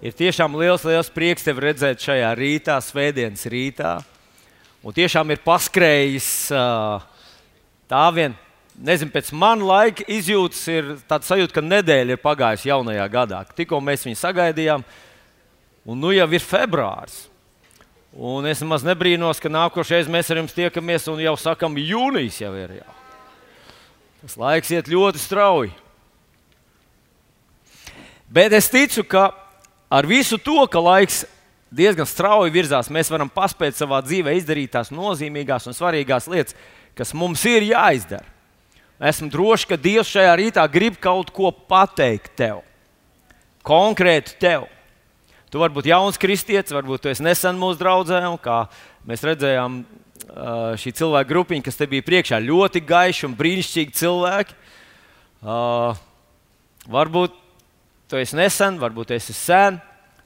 Ir tiešām liels, liels prieks tevi redzēt šajā rītā, svētdienas rītā. Un tiešām ir paskrējis tā vien, nezinu, pēc manas laika izjūtas, ir tāds sajūta, ka nedēļa ir pagājusi jaunajā gadā. Tikko mēs viņu sagaidījām, un nu jau ir februāris. Un es nemaz nebrīnos, ka nākošais mēs ar jums tiekamies un jau sakam, jūnijas jau ir. Jau. Tas laiks iet ļoti strauji. Bet es ticu, ka ar visu to, ka laiks diezgan strauji virzās, mēs varam paspēt savā dzīvē izdarīt tās nozīmīgās un svarīgās lietas, kas mums ir jāizdara. Esmu drošs, ka Dievs šajā rītā grib kaut ko pateikt tev, konkrēti tev. Tu vari būt jauns kristietis, varbūt tu esi nesen mūsu draugs, un kā mēs redzējām, šī cilvēka grupiņa, kas te bija priekšā, ļoti gaiši un brīnišķīgi cilvēki. Uh, varbūt tu esi nesen, varbūt esi sen,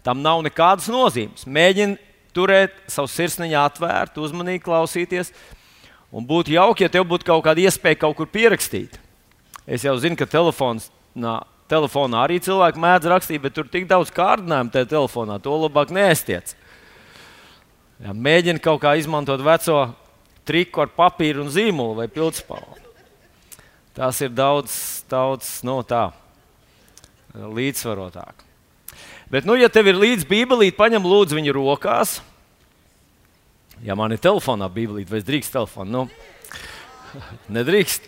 tam nav nekādas nozīmes. Mēģini turēt savu sirsniņu atvērtu, uzmanīgi klausīties. Un būtu jauki, ja tev būtu kaut kāda iespēja kaut kur pierakstīt. Es jau zinu, ka telefons, nā, telefonā arī cilvēki mēdz rakstīt, bet tur tik daudz kārdinājumu tajā telefonā. To labāk neestiet. Jā, mēģini kaut kā izmantot veco triku ar papīru un zīmolu vai pildspalvu. Tas ir daudz, daudz no nu, tā līdzsvarotāk. Bet, nu, ja tev ir līdzi bībelīte, paņem lūdzu viņu rokās. Ja man ir telefonā bībelīte, vai es drīkst telefonu? Nu, nedrīkst.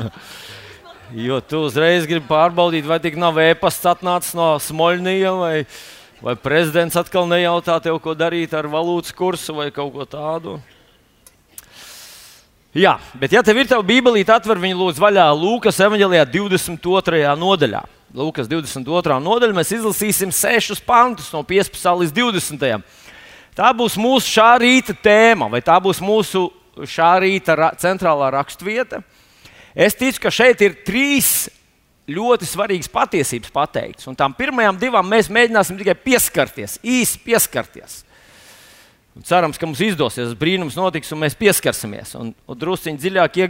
jo tu uzreiz gribi pārbaudīt, vai tik nav e-pasts atnācis no Smoļnija, vai, vai prezidents atkal nejautā tev, ko darīt ar valūtas kursu vai kaut ko tādu. Jā, bet ja tev ir tā bībelīte, atver viņu lūdzu vaļā Lūkas evanģelijā 22. nodaļā. Lūkas 22. nodaļa, mēs izlasīsim sešus pantus no 15. līdz 20. Tā būs mūsu šā rīta tēma, vai tā būs mūsu šā rīta ra centrālā raksturvieta. Es ticu, ka šeit ir trīs ļoti svarīgas patiesības pateikts, un tām pirmajām divām mēs mēģināsim tikai pieskarties, īsi pieskarties. Un cerams, ka mums izdosies, brīnums notiks, un mēs pieskarsimies. Un, un druskuļi dziļāk ie,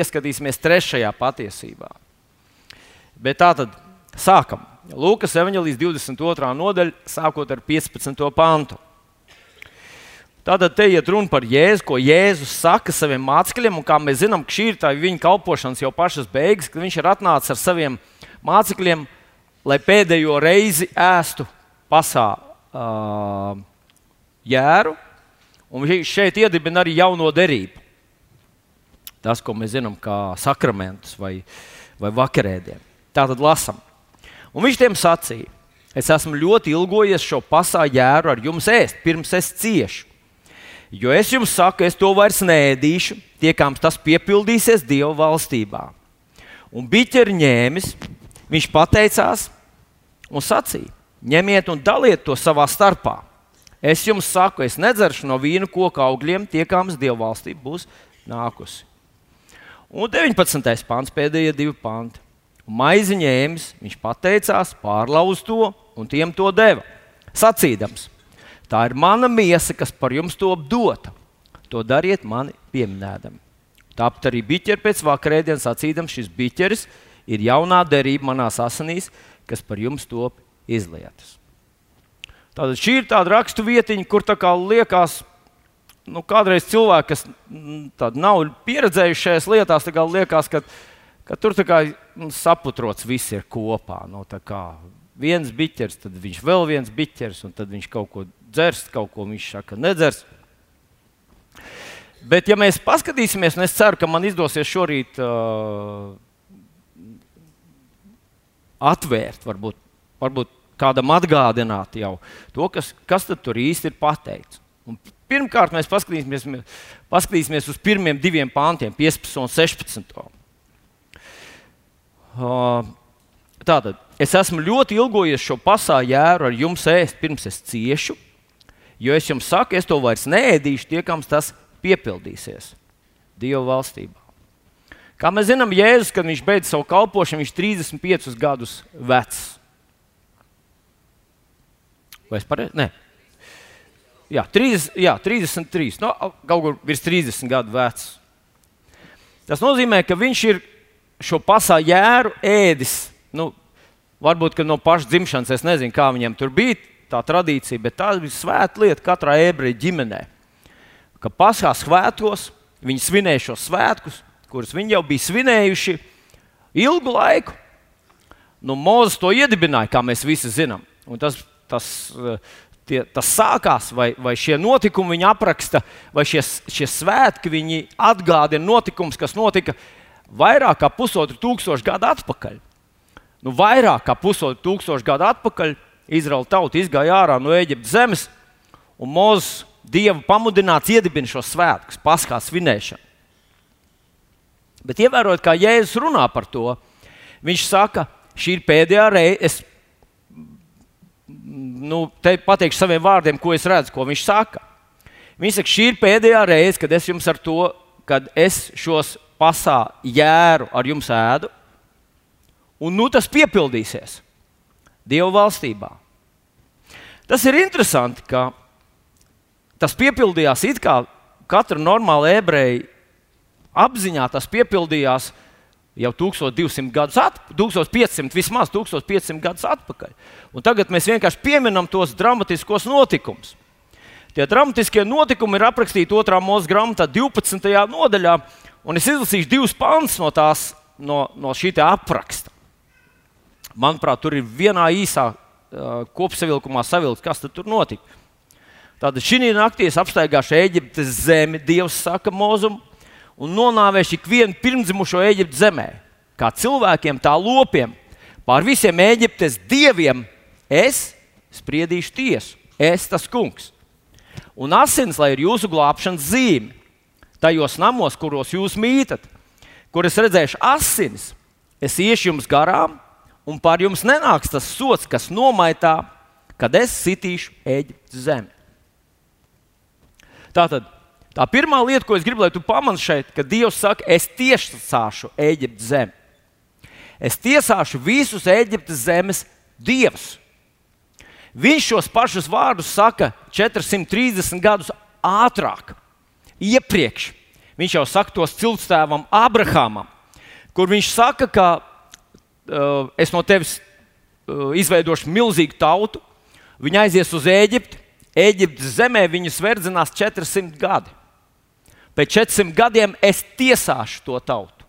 ieskatīsimies trešajā patiesībā. Bet tā tad Sākam. Lūkas evanģelijas 22. nodaļa, sākot ar 15. pantu. Tātad te iet runa par Jēzu, ko Jēzus saka saviem mācekļiem, un kā mēs zinām, šī ir tā viņa kalpošanas jau pašas beigas, kad viņš ir atnācis ar saviem mācekļiem, lai pēdējo reizi ēstu pasā uh, jēru, un viņš šeit iedibina arī jauno derību. Tas, ko mēs zinām, kā sakramentus vai, vai vakarēdienu. Tātad lasām. Un viņš tiem sacīja: Es esmu ļoti ilgojies šo pasāļu jēru ar jums ēst, pirms es ciešu. Jo es jums saku, es to vairs nēdīšu, tiekams tas piepildīsies Dieva valstībā. Un biķeri ņēmis, viņš pateicās un sacīja: Ņemiet un daliet to savā starpā. Es jums saku, es nedzeršu no vīna koka augļiem, tiekams Dieva valstība būs nākusi. Un 19. pāns, pēdējie divi panti. Maizi ņēmis, viņš pateicās, pārlauz to un tiem to deva. Sacīdams, tā ir mana miesa, kas par jums top dota. To dariet mani pieminēdami. Tāpat arī biķeri pēc vakarēdienas sacīdams, šis biķeris ir jaunā derība manās asinīs, kas par jums top izlietas. Tātad šī ir tāda rakstu vietiņa, kur tā kā liekas, nu, kādreiz cilvēki, kas mm, nav pieredzējuši šajās lietās, liekas, ka ka tur kā, nu, saputrots viss ir kopā. Nu, viens biķers, tad viņš vēl viens biķers, un tad viņš kaut ko dzers, kaut ko viņš saka, nedzers. Bet, ja mēs paskatīsimies, un es ceru, ka man izdosies šorīt uh, atvērt, varbūt, varbūt kādam atgādināt jau to, kas, kas tur īsti ir pateikts. Un pirmkārt, mēs paskatīsimies, paskatīsimies uz pirmiem diviem pāntiem, 15 un 16. Tātad es esmu ļoti ilgojies šo pasāļu ar jums ēst, pirms es ciešu, jo es jums saku, es to vairs neēdīšu, tiekams tas piepildīsies Dieva valstībā. Kā mēs zinām, Jēzus, kad viņš beidza savu kalpošanu, viņš ir 35 gadus vecs. Vai es pareizi? Nē. Jā, 30, jā, 33. No, kaut kur virs 30 gadu vecs. Tas nozīmē, ka viņš ir šo pasāļu jēru ēdis. Nu, varbūt no pašas dzimšanas es nezinu, kā viņiem tur bija tā tradīcija, bet tā bija svēta lieta katrā ebreju ģimenē. Ka Paskā svētos viņi svinēja šos svētkus, kurus viņi jau bija svinējuši ilgu laiku. Nu, Mozus to iedibināja, kā mēs visi zinām. Un tas, tas, tie, tas sākās, vai, vai šie notikumi viņa apraksta, vai šie, šie svētki viņi atgādina notikumus, kas notika vairāk kā pusotru tūkstošu gadu atpakaļ. Nu, vairāk kā pusotru tūkstošu gadu atpakaļ Izraēla tauta izgāja ārā no Eģiptes zemes, un Mozus Dieva pamudināts iedibina šos svētkus, paskā svinēšanu. Bet ievērojot, kā Jēzus runā par to, viņš saka, šī ir pēdējā reize. Es nu, te pateikšu saviem vārdiem, ko es redzu, ko viņš saka. Viņš saka, šī ir pēdējā reize, kad es jums ar to, kad es šos pasā jēru ar jums ēdu, un nu tas piepildīsies. Dieva valstībā. Tas ir interesanti, ka tas piepildījās it kā katra normāla ebreja apziņā, tas piepildījās jau 1200 gadus atpakaļ, 1500, vismaz 1500 gadus atpakaļ. Un tagad mēs vienkārši pieminam tos dramatiskos notikumus. Tie dramatiskie notikumi ir aprakstīti 2. mūža grāmatā, 12. nodaļā, un es izlasīšu divus pantus no, tās, no, no šī apraksta. Manuprāt, tur ir vienā īsā uh, kopsavilkumā savilkts, kas tur notika. Tātad šī naktī es apstaigāšu Eģiptes zemi, Dievs saka Mozum, un nonāvēšu ikvienu pirmdzimušo Eģiptes zemē, kā cilvēkiem, tā lopiem. Pār visiem Eģiptes dieviem es spriedīšu tiesu, es tas kungs. Un asins, lai ir jūsu glābšanas zīme, tajos namos, kuros jūs mītat, kur es redzēšu asinis, es iešu jums garām, un pār jums nenāks tas sots, kas nomaitā, kad es sitīšu Eģiptes zemi. Tātad tā pirmā lieta, ko es gribu, lai tu pamani šeit, ka Dievs saka, es tiesāšu Eģiptes zemi. Es tiesāšu visus Eģiptes zemes dievus. Viņš šos pašus vārdus saka 430 gadus ātrāk, iepriekš. Viņš jau saka tos ciltstēvam Abrahamam, kur viņš saka, ka uh, es no tevis uh, izveidošu milzīgu tautu. Viņi aizies uz Eģipti. Eģiptes zemē viņus verdzinās 400 gadi. Pēc 400 gadiem es tiesāšu to tautu.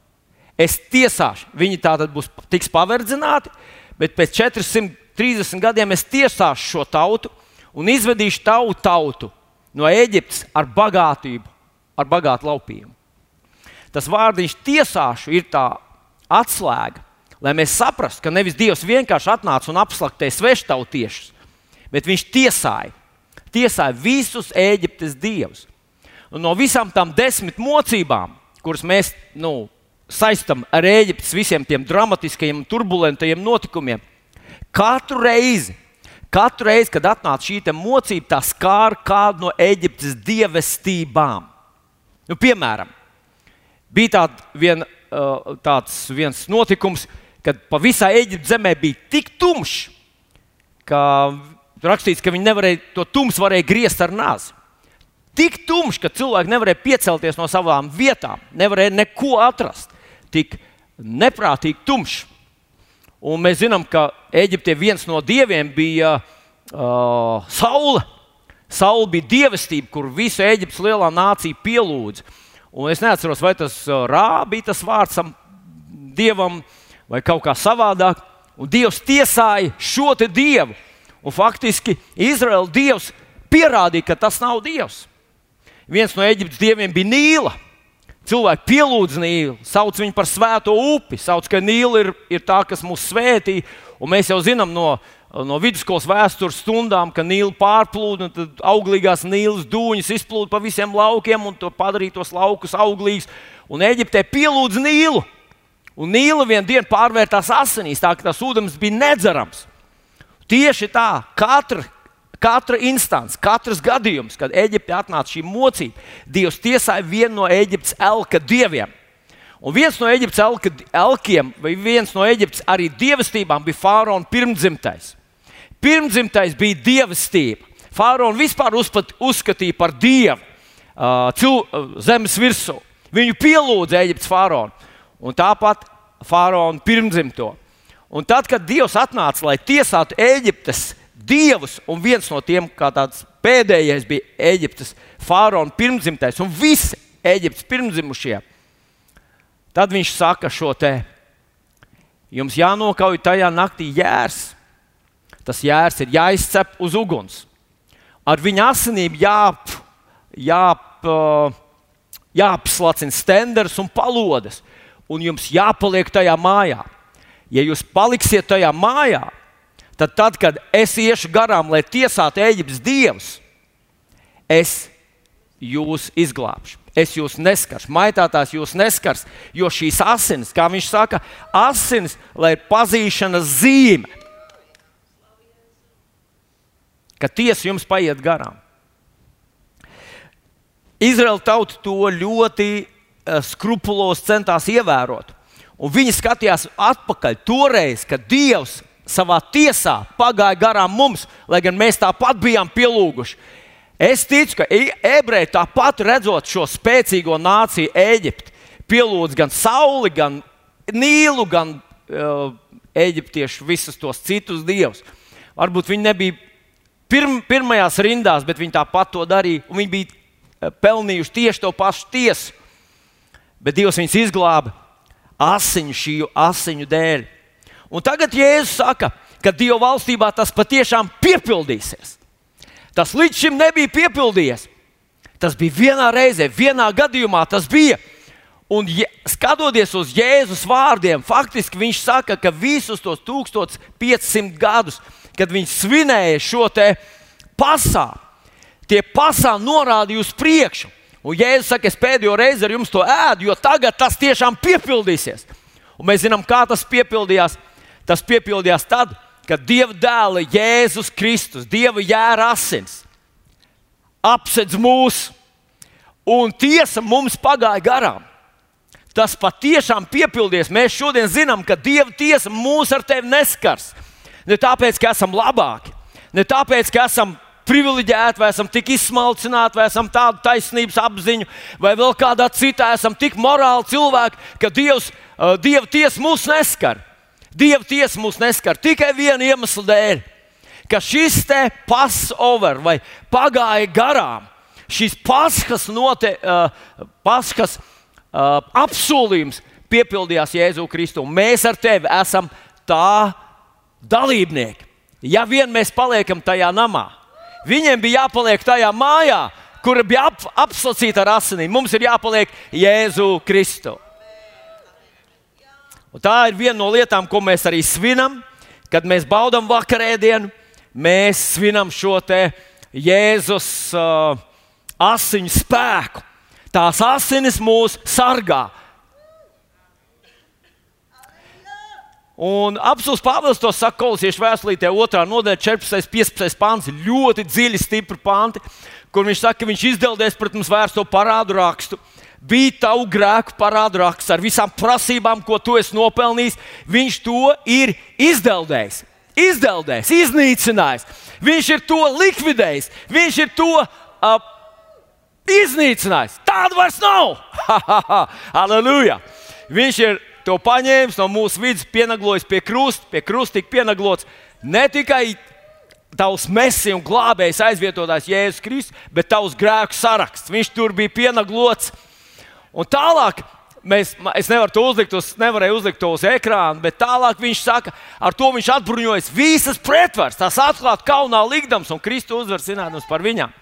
Es tiesāšu, viņi tātad būs tiks paverdzināti, bet pēc 430 gadiem es tiesāšu šo tautu un izvedīšu tavu tautu no Eģiptes ar bagātību, ar bagātu laupījumu. Tas vārdiņš tiesāšu ir tā atslēga, lai mēs saprastu, ka nevis Dievs vienkārši atnāca un apslaktēja sveštautiešus, bet viņš tiesāja, tiesāja visus Eģiptes dievus. Un no visām tām desmit mocībām, kuras mēs nu, saistām ar Eģiptes visiem tiem dramatiskajiem, turbulentajiem notikumiem, katru reizi, katru reizi kad atnāca šī mocība, tā skāra kādu no Eģiptes dievestībām. Nu, piemēram, bija tād vien, tāds viens notikums, kad pa visā Eģiptes zemē bija tik tumšs, ka rakstīts, ka viņi nevarēja to tumsu varēja griezt ar nāzi. Tik tumšs, ka cilvēki nevarēja piecelties no savām vietām, nevarēja neko atrast. Tik neprātīgi tumšs. Un mēs zinām, ka Eģiptē viens no dieviem bija uh, saule. Saule bija dievestība, kur visu Eģiptes lielā nācija pielūdza. Un es neatceros, vai tas uh, rā bija tas vārds dievam, vai kaut kā savādāk. Un Dievs tiesāja šo dievu. Un faktiski Izraēla dievs pierādīja, ka tas nav dievs. Viens no Eģiptes dieviem bija Nīla. Cilvēki pielūdz Nīlu, sauc viņu par svēto upi, sauc, ka Nīla ir, ir tā, kas mūs svētī. Un mēs jau zinām no, no vidusskolas vēstures stundām, ka Nīla pārplūda, un tad auglīgās Nīlas dūņas izplūda pa visiem laukiem un padarīja tos laukus auglīgus. Un Eģiptē pielūdz Nīlu. Un Nīla vienā dienā pārvērtās asinīs, tā ka tas ūdens bija nedzerams. Tieši tā, katra, katra instance, katrs gadījums, kad Eģipte atnāca šī mocība, Dievs tiesāja vienu no Eģiptes elka dieviem. Un viens no Eģiptes elkiem, vai viens no Eģiptes arī dievestībām bija Fāraona pirmdzimtais. Pirmdzimtais bija dievestība. Fāraona vispār uzpat, uzskatīja par dievu uh, cil, uh, zemes virsū. Viņu pielūdza Eģiptes faraonu un tāpat faraona pirmdzimto. Un tad, kad Dievs atnāca, lai tiesātu Eģiptes dievus, un viens no tiem, kā tāds pēdējais, bija Eģiptes faraona pirmzimtais, un visi Eģiptes pirmzimušie, tad viņš saka šo te. Jums jānokauj tajā naktī jērs. Tas jērs ir jāizcep uz uguns. Ar viņa asinīm jāp, jāp, jāapslacina stenders un palodes, un jums jāpaliek tajā mājā. Ja jūs paliksiet tajā mājā, tad, tad kad es iešu garām, lai tiesātu Eģiptes dievus, es jūs izglābšu. Es jūs neskaršu, maitātās jūs neskars, jo šīs asinis, kā viņš saka, asinis, lai ir pazīšanas zīme, ka tiesa jums paiet garām. Izraēla tauta to ļoti uh, skrupulos centās ievērot. Un viņi skatījās atpakaļ toreiz, kad Dievs savā tiesā pagāja garām mums, lai gan mēs tāpat bijām pielūguši. Es ticu, ka ebreji tāpat redzot šo spēcīgo nāciju, Eģipti, pielūdz gan sauli, gan nīlu, gan uh, eģiptiešu visus tos citus dievus. Varbūt viņi nebija pirm, pirmajās rindās, bet viņi tāpat to darīja. Viņi bija uh, pelnījuši tieši to pašu tiesu. Bet Dievs viņus izglāba asiņu, šī asiņu dēļ. Un tagad Jēzus saka, ka Dieva valstībā tas patiešām piepildīsies. Tas līdz šim nebija piepildījies. Tas bija vienā reizē, vienā gadījumā tas bija. Un je, skatoties uz Jēzus vārdiem, faktiski viņš saka, ka visus tos 1500 gadus, kad viņš svinēja šo pasākumu, tie pasākumi norādīja uz priekšu. Un Jēzus saka, es pēdējo reizi ar jums to ēdu, jo tagad tas tiešām piepildīsies. Un mēs zinām, kā tas piepildījās. Tas piepildījās tad, kad Dieva dēla Jēzus Kristus, Dieva jēra asins, apsedz mūs, un tiesa mums pagāja garām. Tas patiešām piepildījies. Mēs šodien zinām, ka Dieva tiesa mūs ar tevi neskars. Ne tāpēc, ka esam labāki, ne tāpēc, ka esam privileģēti, vai esam tik izsmalcināti, vai esam tādu taisnības apziņu, vai vēl kādā citā esam tik morāli cilvēki, ka Dievs, uh, Dieva tiesa mūs neskar. Dieva tiesa mūs neskar tikai viena iemesla dēļ, ka šis te pasauver vai pagāja garām, šis paskas, note, uh, paskas uh, apsolījums piepildījās Jēzu Kristu. Mēs ar tevi esam tā dalībnieki. Ja vien mēs paliekam tajā namā, Viņiem bija jāpaliek tajā mājā, kura bija ap, apslacīta ar asinīm. Mums ir jāpaliek Jēzu Kristu. Un tā ir viena no lietām, ko mēs arī svinam, kad mēs baudām vakarēdienu. Mēs svinam šo Jēzus uh, asiņu spēku. Tās asinis mūs sargā, Un apelsīns Pāvils to saka kolosiešu vēstulītē, 2. nodaļa, 14. 15. pāns, ļoti dziļi, stipri panti, kur viņš saka, ka viņš izdeldēs pret mums vērsto parādu rakstu. Bija tavu grēku parādu raksts ar visām prasībām, ko tu esi nopelnījis. Viņš to ir izdeldējis, izdeldējis, iznīcinājis. Viņš ir to likvidējis, viņš ir to uh, iznīcinājis. Tāda vairs nav! Halleluja! Viņš ir to paņēmis no mūsu vidus, pienaglojis pie krusta, pie krusta tika pienaglots ne tikai tavs mesija un glābējs aizvietotājs Jēzus Kristus, bet tavs grēku saraksts. Viņš tur bija pienaglots. Un tālāk mēs, es nevaru to uzlikt, uz, nevarēju uzlikt to uz ekrāna, bet tālāk viņš saka, ar to viņš atbruņojas visas pretvaras, tās atklāt kaunā likdams un Kristus uzvar zinājums par viņām.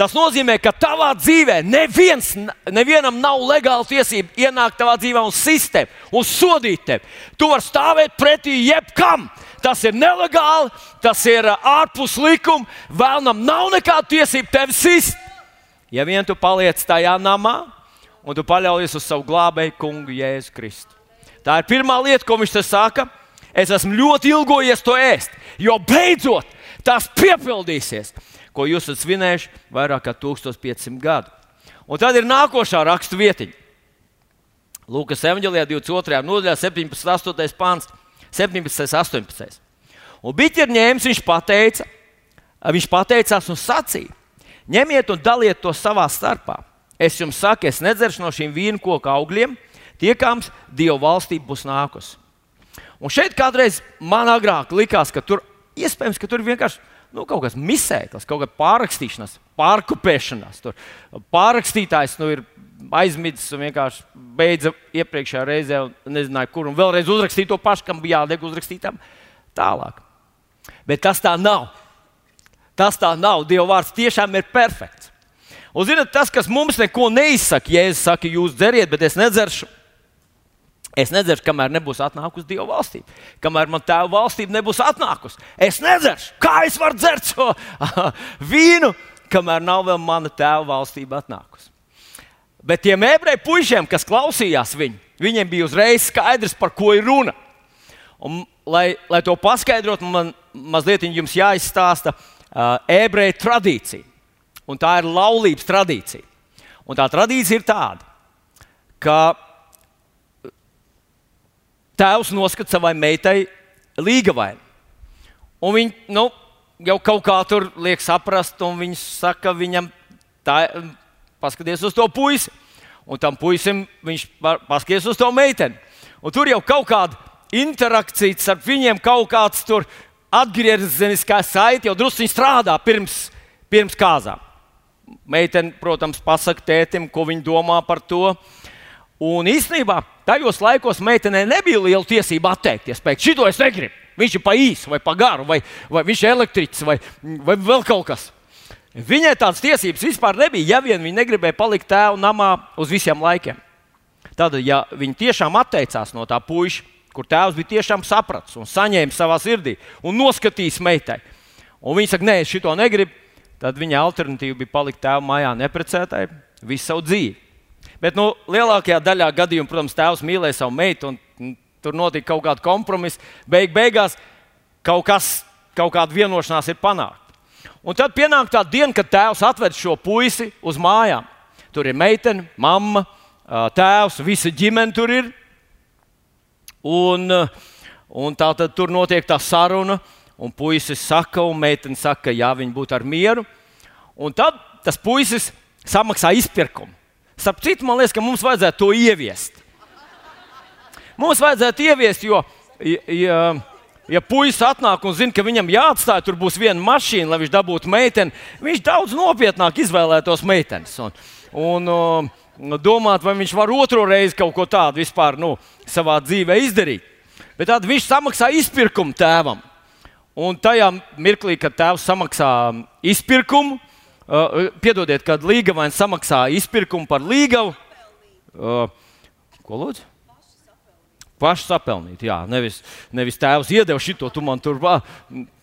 Tas nozīmē, ka tavā dzīvē neviens, nevienam nav legāla tiesība ienākt tavā dzīvē un sistēmu, un sodīt tevi. Tu vari stāvēt pretī jebkam. Tas ir nelegāli, tas ir ārpus likuma. Vēlnam nav nekāda tiesība tevi sist. Ja vien tu paliec tajā namā un tu paļaujies uz savu glābēju, kungu Jēzu Kristu. Tā ir pirmā lieta, ko viņš te saka. Es esmu ļoti ilgojies to ēst, jo beidzot tas piepildīsies ko jūs esat svinējuši vairāk kā 1500 gadu. Un tad ir nākošā rakstu vietiņa. Lūkas evanģēlijā 22. nodaļā, 17, 8. pāns, 17, 18. Un biķerņēmis viņš pateica, viņš pateicās un sacīja: ņemiet un daliet to savā starpā. Es jums saku, es nedzeršu no šīm vīnu koku augļiem, tiekams Dieva valstība būs nākusi. Un šeit kādreiz man agrāk likās, ka tur iespējams, ka tur vienkārši nu, kaut kas misēklis, kaut kāda pārrakstīšanās, pārkopēšanās. Pārrakstītājs nu, ir aizmidzis un vienkārši beidza iepriekšējā reizē, un nezināja, kur un vēlreiz uzrakstīt to pašu, kam bija jāliek uzrakstītam tālāk. Bet tas tā nav. Tas tā nav. Dieva vārds tiešām ir perfekts. Un, zinot, tas, kas mums neko neizsaka, ja es saku, jūs dzeriet, bet es nedzeršu. Es nedzeršu, kamēr nebūs atnākusi Dieva valstība. Kamēr man tēva valstība nebūs atnākusi. Es nedzeršu. Kā es varu dzert šo vīnu, kamēr nav vēl mana tēva valstība atnākusi? Bet tiem ebreju puišiem, kas klausījās viņu, viņiem bija uzreiz skaidrs, par ko ir runa. Un, lai, lai to paskaidrotu, man mazliet jums jāizstāsta uh, ebreju tradīcija. Un tā ir laulības tradīcija. Un tā tradīcija ir tāda, ka tēvs noskata savai meitai līgavai. Un viņi nu, jau kaut kā tur liek saprast, un viņš saka viņam, tā, paskaties uz to puisi. Un tam puisim viņš paskaties uz to meiteni. Un tur jau kaut kāda interakcija starp viņiem, kaut kāds tur atgriezeniskā saite jau drusku strādā pirms, pirms kāzām. Meitene, protams, pasakā tētim, ko viņa domā par to. Un īstenībā tajos laikos meitenei nebija liela tiesība atteikties. Pēc šito es negribu. Viņš ir pa īsu, vai pa garu, vai, vai viņš ir elektriķis, vai, vai vēl kaut kas. Viņai tādas tiesības vispār nebija, ja vien viņa negribēja palikt tēva namā uz visiem laikiem. Tad, ja viņa tiešām atteicās no tā puiša, kur tēvs bija tiešām sapratis un saņēma savā sirdī un noskatījis meitai, un viņa saka, nē, es šito negribu, tad viņa alternatīva bija palikt tēva mājā neprecētai visu savu dzīvi. Bet nu, lielākajā daļā gadījumā, protams, tēvs mīlēja savu meitu, un, tur notika kaut kāda kompromisa. Beig beigās kaut, kas, kaut kāda vienošanās ir panākta. Un tad pienāk tā diena, kad tēvs atved šo puisi uz mājām. Tur ir meitene, mamma, tēvs, visa ģimene tur ir. Un, un tā tad tur notiek tā saruna, un puisis saka, un meitene saka, jā, viņi būtu ar mieru. Un tad tas puisis samaksā izpirkumu. Starp citu, man liekas, ka mums vajadzētu to ieviest. Mums vajadzētu ieviest, jo, ja, ja puisis atnāk un zina, ka viņam jāatstāj, tur būs viena mašīna, lai viņš dabūtu meiteni, viņš daudz nopietnāk izvēlētos meitenes. Un, un, un domāt, vai viņš var otro reizi kaut ko tādu vispār nu, savā dzīvē izdarīt. Bet tad viņš samaksā izpirkumu tēvam. Un tajā mirklī, kad tēvs samaksā izpirkumu, Uh, piedodiet, kad līgavains samaksā izpirkumu par līgavu. Uh, ko lūdzu? Paši sapelnīt, jā, nevis, nevis tēvs iedeva šito, tu man tur.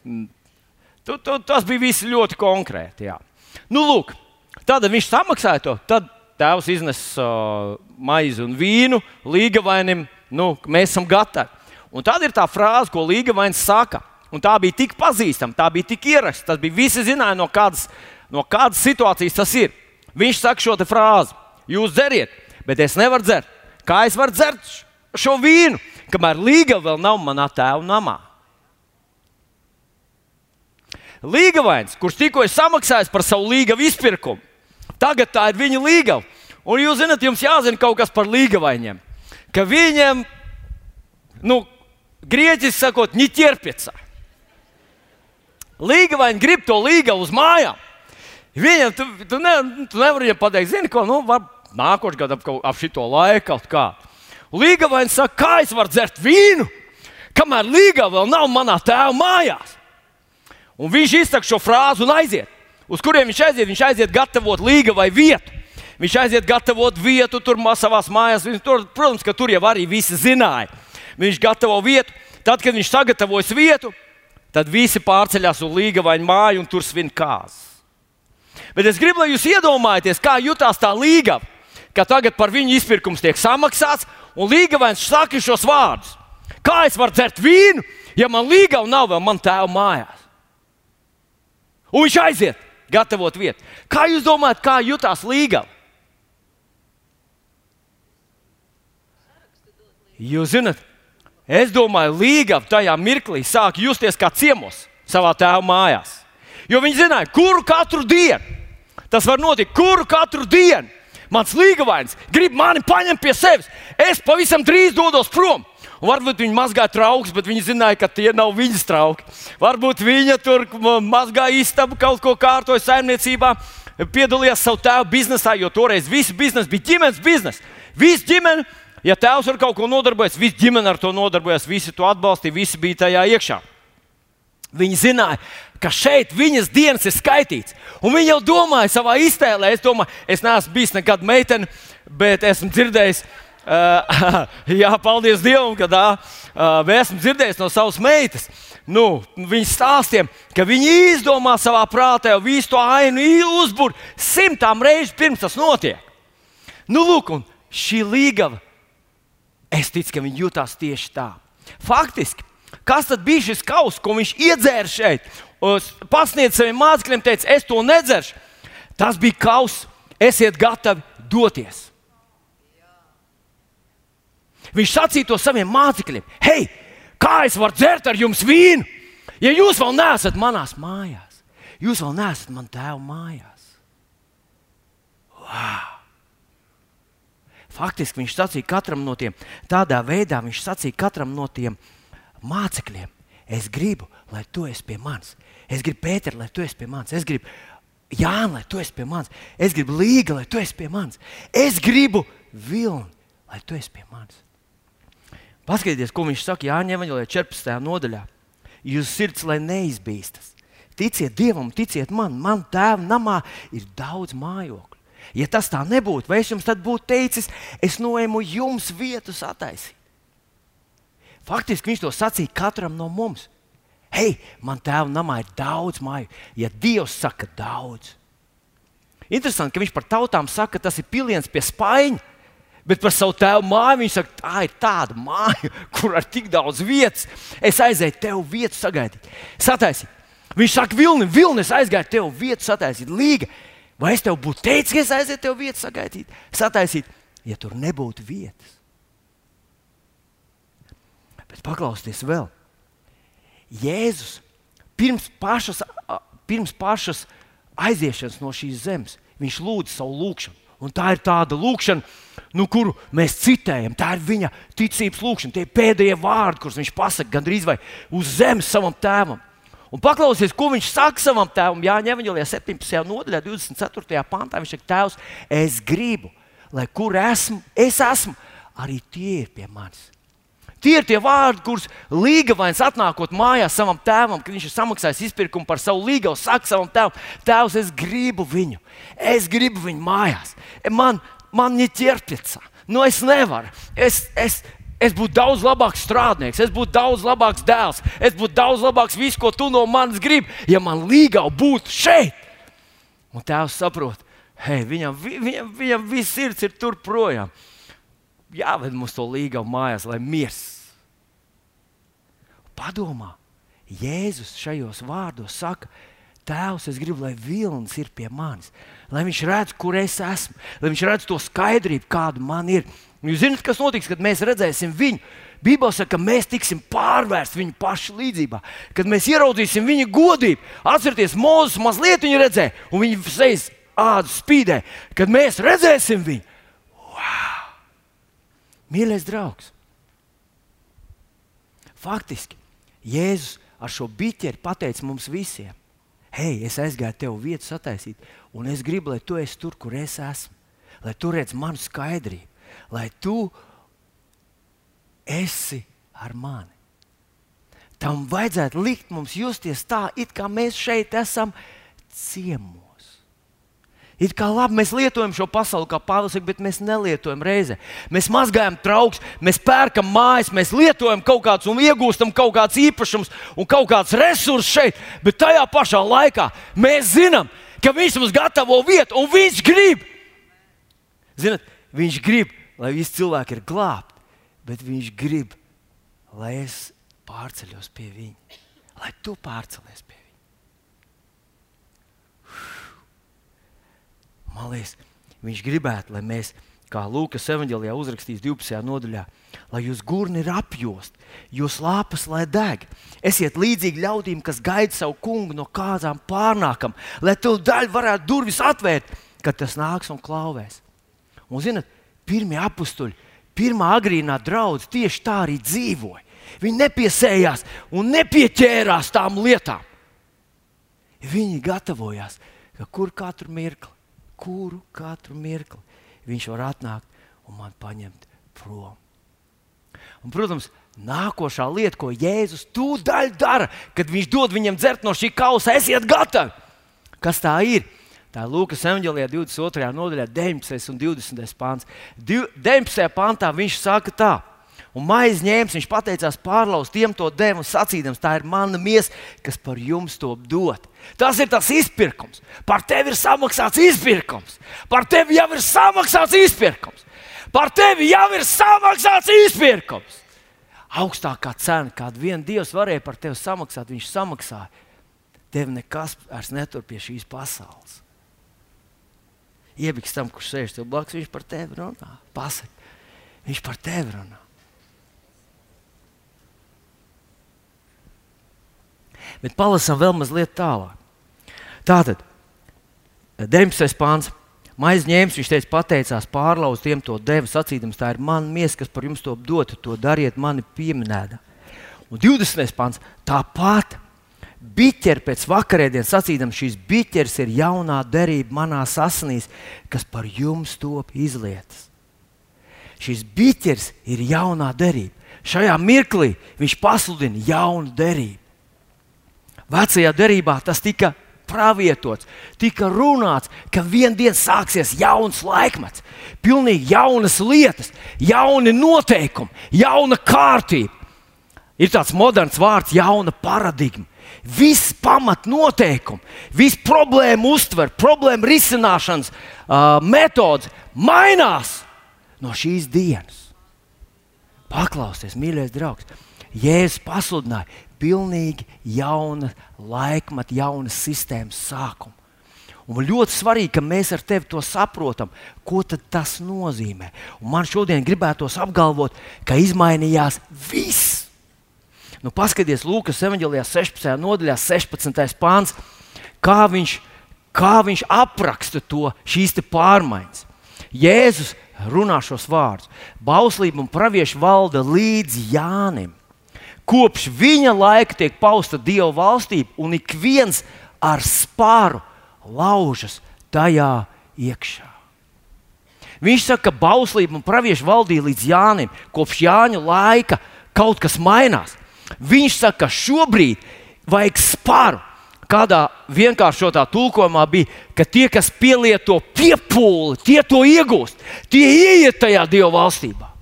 Tu, tu, tas bija viss ļoti konkrēti. Jā. Nu, lūk, tad viņš samaksāja to. Tad tēvs iznes uh, maizi un vīnu līgavainim. Nu, mēs esam gatavi. Un tad ir tā frāze, ko līgavains saka. Un tā bija tik pazīstama, tā bija tik ierasta. Tas bija visi zināja, no kādas no kādas situācijas tas ir. Viņš saka šo frāzi: Jūs dzeriet, bet es nevaru dzert. Kā es varu dzert šo vīnu, kamēr līga vēl nav manā tēva namā? Līgavains, kurš tikko ir samaksājis par savu līgavu izpirkumu, tagad tā ir viņa līgava. Un jūs zināt, jums jāzina kaut kas par līgavainiem. Ka viņiem, nu, grieķiski sakot, ņķierpiecā. Līgavaini grib to līgavu uz mājām. Viņam tu, tu, ne, tu nevari ja pateikt, zini, ko nu, nākošais gads ap, ap šito laiku kaut kā. Līgavains saka, kā es varu dzert vīnu, kamēr līga vēl nav manā tēva mājās. Un viņš izsaka šo frāzi un aiziet. Uz kuriem viņš aiziet? Viņš aiziet gatavot līga vai vietu. Viņš aiziet gatavot vietu tur savā mājās. Tur, protams, ka tur jau arī visi zināja. Viņš gatavo vietu. Tad, kad viņš sagatavojas vietu, tad visi pārceļās uz līga vai māju un tur svin kāzas. Bet es gribu, lai jūs iedomājaties, kā jutās tā līga, ka tagad par viņu izpirkums tiek samaksāts, un līgavains saka šos vārdus. Kā es varu dzert vīnu, ja man līga nav vēl man tēva mājās? Un viņš aiziet, gatavot vietu. Kā jūs domājat, kā jutās līga? Jūs zināt, es domāju, līga tajā mirklī sāk justies kā ciemos savā tēva mājās. Jo viņi zināja, kuru katru dienu Tas var notikt kuru katru dienu. Mans līgavains grib mani paņemt pie sevis. Es pavisam drīz dodos prom. Un varbūt viņa mazgāja trauks, bet viņa zināja, ka tie nav viņas trauki. Varbūt viņa tur mazgāja istabu, kaut ko kārtoja saimniecībā, piedalījās savu tēvu biznesā, jo toreiz viss biznesa bija ģimenes biznesa. Viss ģimene, ja tēvs ar kaut ko nodarbojas, viss ģimene ar to nodarbojas, visi to atbalstīja, visi bija tajā iekšā. Viņi zināja, ka šeit viņas dienas ir skaitītas. Un viņi jau domāja savā iztēlē, es domāju, es neesmu bijis nekad meitene, bet esmu dzirdējis, uh, jā, paldies Dievam, ka tā, uh, esmu dzirdējis no savas meitas. Nu, viņas stāstiem, ka viņi izdomā savā prātā jau visu to ainu uzbūvēt simtām reižu pirms tas notiek. Nu, lūk, un šī līgava, es ticu, ka viņi jutās tieši tā. Faktiski Kas tad bija šis kauss, ko viņš iedzēra šeit? Pasniedz saviem mācekļiem, teica, es to nedzeršu. Tas bija kauss, esiet gatavi doties. Viņš sacīja to saviem mācekļiem: Hei, kā es varu dzert ar jums vīnu, ja jūs vēl neesat manās mājās? Jūs vēl neesat man tēva mājās. Wow! Faktiski viņš sacīja katram no tiem, tādā veidā viņš sacīja katram no tiem mācekļiem, es gribu, lai tu esi pie manis. Es gribu Pēter, lai tu esi pie manis. Es gribu Jānis, lai tu esi pie manis. Es gribu Līga, lai tu esi pie manis. Es gribu Vilni, lai tu esi pie manis. Paskatieties, ko viņš saka Jāņa Evanģelē 14. nodaļā. Jūsu sirds, lai neizbīstas. Ticiet Dievam, ticiet man, man tēva namā ir daudz mājokļu. Ja tas tā nebūtu, vai es jums tad būtu teicis, es noēmu jums vietu sataisīt? Faktiski viņš to sacīja katram no mums. Hei, man tēva namā ir daudz māju, ja Dievs saka daudz. Interesanti, ka viņš par tautām saka, ka tas ir piliens pie spaiņa. Bet par savu tēvu māju viņš saka, tā ir tāda māja, kur ar tik daudz vietas es aizēju tev vietu sagaidīt. Sataisīt. Viņš saka, Vilni, Vilni, es aizgāju tev vietu sataisīt. Līga, vai es tev būtu teicis, ka es aizēju tev vietu sagaidīt? Sataisīt, ja tur nebūtu vietas. Bet paklausieties vēl. Jēzus pirms pašas, pirms pašas aiziešanas no šīs zemes, viņš lūdza savu lūgšanu. Un tā ir tāda lūkšana, nu, kuru mēs citējam. Tā ir viņa ticības lūkšana, tie pēdējie vārdi, kurus viņš pasakā gandrīz vai uz zemes savam tēvam. Un paklausieties, ko viņš saka savam tēvam. Jā, ņemiņā 17. nodaļā, 24. pantā. Viņš saka, Tēvs, es gribu, lai kur esmu, es esmu, arī tie ir pie manis. Tie ir tie vārdi, kurus līgavains atnākot mājās savam tēvam, kad viņš ir samaksājis izpirkumu par savu līgavu, saka savam tēvam, Tēvs, es gribu viņu, es gribu viņu mājās. Man, man ir ķerpieca, nu es nevaru. Es, es, Es būtu daudz labāks strādnieks, es būtu daudz labāks dēls, es būtu daudz labāks viss, ko tu no manis gribi, ja man līgava būtu šeit. Un tēvs saprot, hei, viņam, viņam, viņam viss sirds ir tur projām jāved mums to līgavu mājās, lai miers. Padomā, Jēzus šajos vārdos saka, Tēvs, es gribu, lai vilnis ir pie manis, lai viņš redz, kur es esmu, lai viņš redz to skaidrību, kāda man ir. Jūs zināt, kas notiks, kad mēs redzēsim viņu? Bībelē saka, ka mēs tiksim pārvērsti viņa paša līdzjūtībā, kad mēs ieraudzīsim viņa godību. Atcerieties, Mozus mazliet viņa redzēja, un viņa sejas ādu spīdē, kad mēs redzēsim viņu. Wow! Mīļais draugs, faktiski Jēzus ar šo biķeri pateica mums visiem, hei, es aizgāju tev vietu sataisīt, un es gribu, lai tu esi tur, kur es esmu, lai tu redz manu skaidrību, lai tu esi ar mani. Tam vajadzētu likt mums justies tā, it kā mēs šeit esam ciemos. It kā labi mēs lietojam šo pasauli, kā Pāvils saka, bet mēs nelietojam reizē. Mēs mazgājam trauks, mēs pērkam mājas, mēs lietojam kaut kādus un iegūstam kaut kādus īpašumus un kaut kādus resursus šeit. Bet tajā pašā laikā mēs zinām, ka viņš mums gatavo vietu un viņš grib. Zinat, viņš grib, lai visi cilvēki ir glābti, bet viņš grib, lai es pārceļos pie viņa, lai tu pārcelies pie viņa. Man liekas, viņš gribētu, lai mēs, kā Lūkas evanģēlijā uzrakstīts 12. nodaļā, lai jūs gurni ir apjost, jūs lāpas lai deg. Esiet līdzīgi ļaudīm, kas gaida savu kungu no kāzām pārnākam, lai to daļu varētu durvis atvērt, kad tas nāks un klauvēs. Un, zinot, pirmie apstuļi pirmā agrīnā draudzene tieši tā arī dzīvoja. Viņi nepiesējās un nepieķērās tām lietām. Viņi gatavojās, ka kur katru mirkli, kuru katru mirkli viņš var atnākt un man paņemt prom. Un, protams, nākošā lieta, ko Jēzus tūdaļ dara, kad viņš dod viņam dzert no šī kausa, esiet gatavi. Kas tā ir? Tā ir Lūkas evanģēlijā 22. nodaļā, 19. un 20. pāns. 19. pāntā viņš saka tā. Un maizi ņēmis, viņš pateicās pārlaust tiem to devu, sacīdams, tā ir mana miesa, kas par jums to dod. Tas ir tas izpirkums. Par tevi ir samaksāts izpirkums. Par tevi jau ir samaksāts izpirkums. Par tevi jau ir samaksāts izpirkums. Augstākā cena, kādu vien Dievs varēja par tevi samaksāt, viņš samaksāja. Tev nekas vairs netur pie šīs pasaules. Iebiks tam, kurš sēž tev blakus, viņš par tevi runā. Pasaka, viņš par tevi runā. Bet palasām vēl mazliet tālāk. Tātad, 19. pāns. Maiz ņēmis, viņš teica, pateicās, pārlauz tiem to devu, sacīdams, tā ir mana miesa, kas par jums to dota, to dariet mani pieminēta. Un 20. pāns. Tāpat biķeri pēc vakarēdienas sacīdams, šīs biķeris ir jaunā derība manā asinīs, kas par jums top izlietas. Šis biķeris ir jaunā derība. Šajā mirklī viņš pasludina jaunu derību. Vecajā derībā tas tika pravietots, tika runāts, ka vienā dienā sāksies jauns laikmets, pilnīgi jaunas lietas, jauni noteikumi, jauna kārtība. Ir tāds moderns vārds, jauna paradigma. Viss pamatnoteikumi, viss problēmu uztver, problēmu risināšanas uh, metodas mainās no šīs dienas. Paklausieties, mīļais draugs! Jēzus pasludināja, pilnīgi jauna laikmeta, jauna sistēmas sākuma. Un ļoti svarīgi, ka mēs ar tevi to saprotam, ko tas nozīmē. Un man šodien gribētos apgalvot, ka izmainījās viss. Nu, paskaties, Lūkas evanģēlijā 16. nodaļā, 16. pāns, kā viņš, kā viņš apraksta to, šīs pārmaiņas. Jēzus runā šos vārdus. Bauslība un pravieši valda līdz Jānim kopš viņa laika tiek pausta Dieva valstība, un ik viens ar spāru laužas tajā iekšā. Viņš saka, ka bauslība un pravieši valdīja līdz Jānim. Kopš Jāņa laika kaut kas mainās. Viņš saka, ka šobrīd vajag spāru. Kādā vienkāršotā tulkojumā bija, ka tie, kas pielieto piepūli, tie to iegūst. Tie ieiet tajā Dieva valstībā.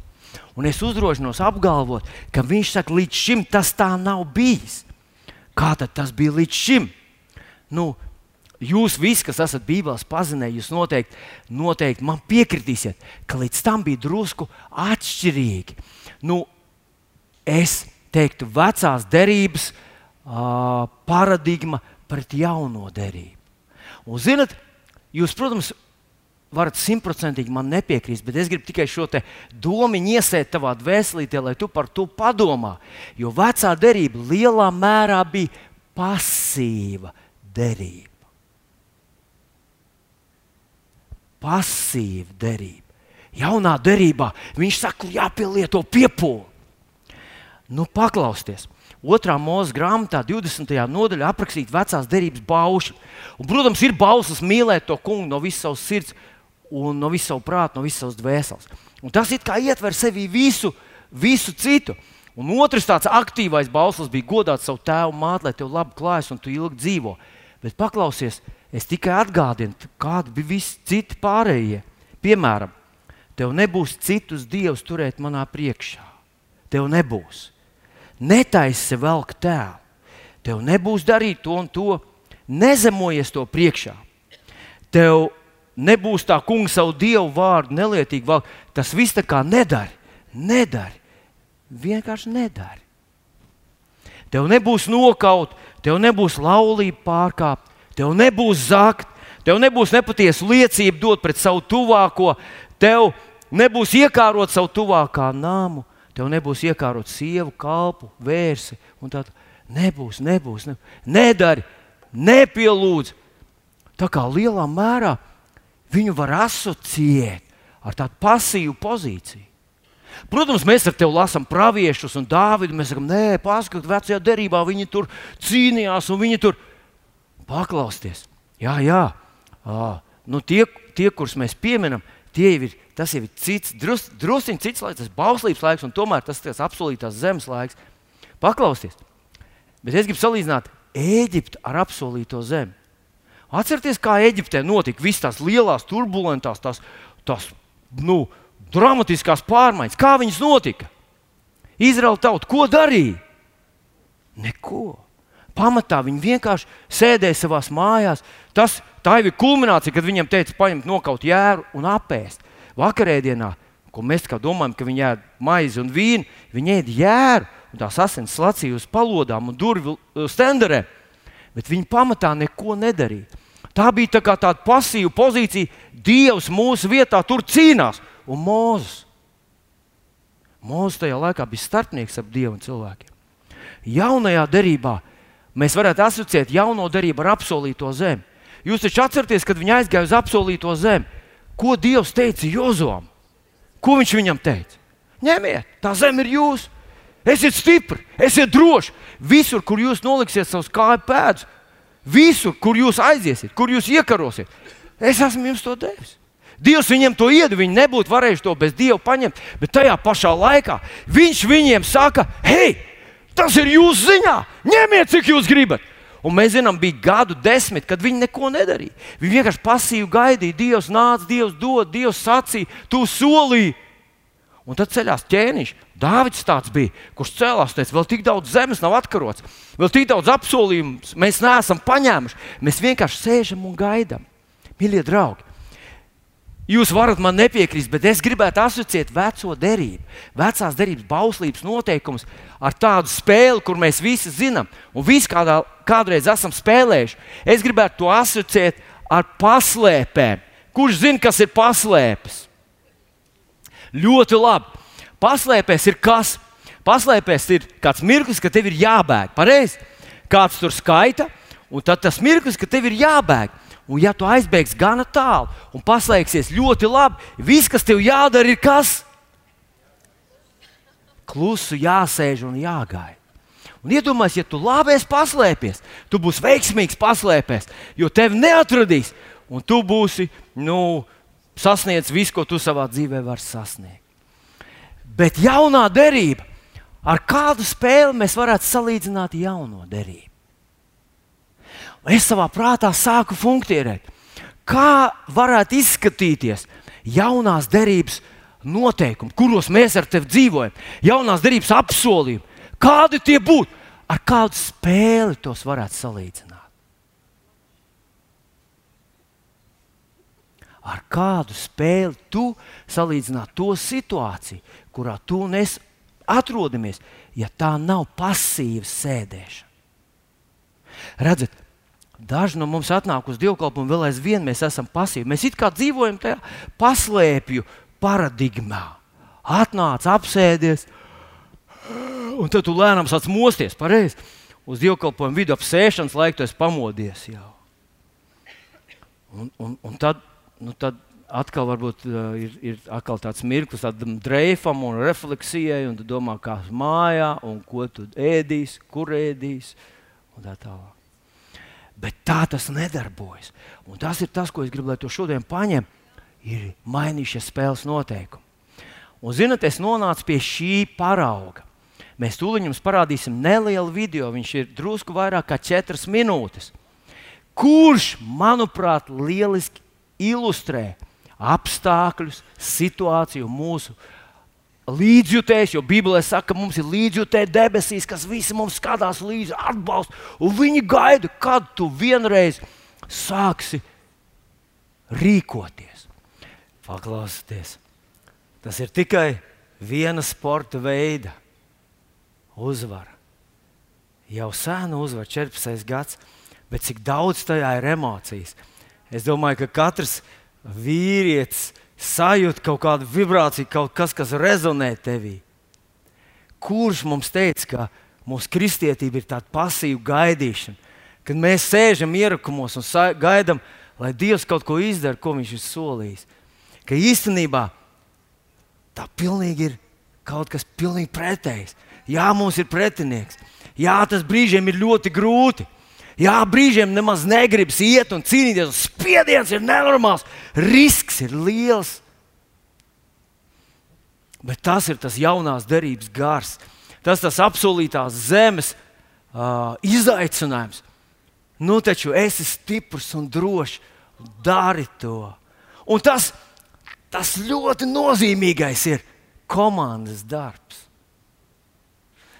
Un es uzdrošinos apgalvot, ka viņš saka, līdz šim tas tā nav bijis. Kā tas bija līdz šim? Nu, jūs visi, kas esat Bībeles pazinēji, jūs noteikti, noteikti man piekritīsiet, ka līdz tam bija drusku atšķirīgi. Nu, es teiktu, vecās derības uh, paradigma pret jauno derību. Un, zinat, jūs, protams, varat simtprocentīgi man nepiekrist, bet es gribu tikai šo domu iesēt tavā dvēselītē, lai tu par to padomā. Jo vecā derība lielā mērā bija pasīva derība. Pasīva derība. Jaunā derībā viņš saka, jāpielieto piepūli. Nu, paklausieties! Otrā mūža grāmatā, 20. nodaļā, aprakstīta vecās derības baušļi. Un, protams, ir bauslis mīlēt to kungu no visas savas sirds, un no visu savu prātu, no visas savas dvēseles. Un tas it kā ietver sevī visu, visu citu. Un otrs tāds aktīvais bauslis bija godāt savu tēvu māti, lai tev labi klājas un tu ilgi dzīvo. Bet paklausies, es tikai atgādinu, kādi bija visi citi pārējie. Piemēram, tev nebūs citus dievus turēt manā priekšā. Tev nebūs. Netaisi velk tēlu. Tev nebūs darīt to un to. Nezemojies to priekšā. Tev nebūs tā kungs savu dievu vārdu nelietīgi vēl. Tas viss tā kā nedara. Nedari. Vienkārši nedari. Tev nebūs nokaut, tev nebūs laulība pārkāpt, tev nebūs zakt, tev nebūs nepatiesa liecība dot pret savu tuvāko, tev nebūs iekārot savu tuvākā namu, tev nebūs iekārot sievu, kalpu, vērsi. Tad nebūs, nebūs, nebūs. Nedari, nepielūdz. Tā kā lielā mērā viņu var asociēt ar tādu pasīvu pozīciju. Protams, mēs ar tevi lasām praviešus un Dāvidu. Mēs sakām, nē, paskatieties, vecajā derībā viņi tur cīnījās un viņi tur paklausties. Jā, jā. À, nu tie, tie, kurus mēs pieminam, tie jau ir, tas jau ir cits, drus, drusciņš cits laiks, tas bauslības laiks, un tomēr tas ir apsolītās zemes laiks. Paklausties! Bet es gribu salīdzināt Eģiptu ar apsolīto zemi. Atcerieties, kā Eģiptē notika visas tās lielās, turbulentās, tās, tās nu, dramatiskās pārmaiņas. Kā viņas notika? Izraela tauta, ko darīja? Neko. Pamatā viņi vienkārši sēdēja savā mājās. Tas, tā jau ir kulminācija, kad viņiem teica, paņemt nokaut jēru un apēst. Vakarēdienā, ko mēs domājam, ka viņi ēd maizi un vīnu, viņi ēd jēru un tās asins slacīja uz palodām un durvju uh, stenderēm. Bet viņi pamatā neko nedarīja. Tā bija tā tāda pasīva pozīcija. Dievs mūsu vietā tur cīnās. Un Mozus. Mozus tajā laikā bija starpnieks ap Dievu un cilvēkiem. Jaunajā derībā mēs varētu asociēt jauno derību ar apsolīto zemi. Jūs taču atceraties, kad viņi aizgāja uz apsolīto zemi. Ko Dievs teica Jozom? Ko viņš viņam teica? Ņemiet, tā zeme ir jūsu. Esiet stipri, esiet droši. Visur, kur jūs noliksiet savus kāju pēdus, visur, kur jūs aiziesiet, kur jūs iekarosiet, es esmu jums to devis. Dievs viņiem to iedod, viņi nebūtu varējuši to bez Dieva paņemt, bet tajā pašā laikā Viņš viņiem saka, hei, tas ir jūsu ziņā, ņemiet, cik jūs gribat. Un mēs zinām, bija gadu desmit, kad viņi neko nedarīja. Viņi vienkārši pasīvi gaidīja, Dievs nāca, Dievs dod, Dievs sacīja, tu solīji. Un tad ceļās ķēniņš. Dāvids tāds bija, kurš cēlās, teica, vēl tik daudz zemes nav atkarots, vēl tik daudz apsolījumu mēs neesam paņēmuši. Mēs vienkārši sēžam un gaidām. Mīļie draugi, jūs varat man nepiekrist, bet es gribētu asociēt veco derību, vecās derības bauslības noteikumus ar tādu spēli, kur mēs visi zinām un visi kādā, kādreiz esam spēlējuši. Es gribētu to asociēt ar paslēpēm. Kurš zina, kas ir paslēpes? Ļoti labi. Paslēpēs ir kas? Paslēpēs ir kāds mirklis, ka tev ir jābēg. Pareizi? Kāds tur skaita, un tad tas mirklis, ka tev ir jābēg. Un, ja tu aizbēgs gana tālu un paslēgsies ļoti labi, viss, kas tev jādara, ir kas? Klusu jāsēž un jāgaida. Un iedomājieties, ja tu labi esi paslēpies, tu būsi veiksmīgs paslēpies, jo tevi neatradīs, un tu būsi nu, sasniedzis visu, ko tu savā dzīvē vari sasniegt. Bet jaunā derība, ar kādu spēli mēs varētu salīdzināt jauno derību? Es savā prātā sāku funkcionēt. Kā varētu izskatīties jaunās derības noteikumi, kuros mēs ar tevi dzīvojam, jaunās derības apsolījumi? Kādi tie būtu? Ar kādu spēli tos varētu salīdzināt? Ar kādu spēli tu salīdzināt to situāciju, kurā tu un es atrodamies, ja tā nav pasīva sēdēšana. Redzat, daži no mums atnāk uz dievkalpojumu, vēl aizvien mēs esam pasīvi. Mēs it kā dzīvojam tajā paslēpju paradigmā. Atnāc, apsēdies, un tad tu lēnām sāc mosties. Pareizi. Uz dievkalpojumu vidu ap sēšanas laiku tu esi pamodies jau. Un, un, un tad nu, tad atkal varbūt, uh, ir, ir atkal tāds mirklis tādam dreifam un refleksijai, un tu domā, kā mājā, un ko tu ēdīsi, kur ēdīsi, un tā tālāk. Bet tā tas nedarbojas. Un tas ir tas, ko es gribu, lai to šodien paņem, ir mainījušies spēles noteikumi. Un, zinot, es nonācu pie šī parauga. Mēs tūlīt jums parādīsim nelielu video. Viņš ir drusku vairāk kā 4 minūtes. Kurš, manuprāt, lieliski ilustrē apstākļus, situāciju, mūsu līdzjutējs, jo Bībelē saka, ka mums ir līdzjutēji debesīs, kas visi mums skatās līdzi, atbalsta, viņi gaida, kad tu vienreiz sāksi rīkoties. Paklausieties, tas ir tikai viena sporta veida uzvara. Jau sēna uzvara, 14 gads, bet cik daudz tajā ir emocijas Es domāju, ka katrs vīrietis sajūt kaut kādu vibrāciju, kaut kas, kas rezonē tevī. Kurš mums teica, ka mūsu kristietība ir tāda pasīva gaidīšana, kad mēs sēžam ierakumos un gaidām, lai Dievs kaut ko izdara, ko Viņš ir solījis? Ka īstenībā tā pilnīgi ir kaut kas pilnīgi pretējs. Jā, mums ir pretinieks. Jā, tas brīžiem ir ļoti grūti. Jā, brīžiem nemaz negribas iet un cīnīties. Un spiediens ir nenormāls, risks ir liels. Bet tas ir tas jaunās derības gars. Tas tas apsolītās zemes uh, izaicinājums. Nu, taču esi stiprs un drošs, dari to. Un tas, tas ļoti nozīmīgais ir komandas darbs.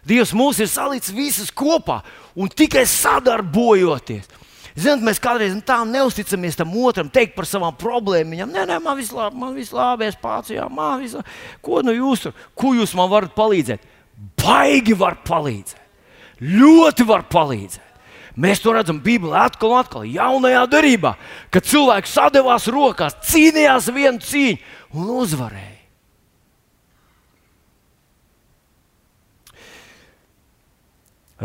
Dievs mūs ir salicis visus kopā un tikai sadarbojoties. Zināt, mēs kādreiz tā neusticamies tam otram, teikt par savām problēmām. Nē, nē, man viss labi, man viss labi, es pats, jā, man viss labi. Ko nu jūs, ko jūs man varat palīdzēt? Baigi var palīdzēt. Ļoti var palīdzēt. Mēs to redzam Bībelē atkal un atkal, jaunajā darbā, kad cilvēki sadavās rokās, cīnījās vienu cīņu un uzvarēja.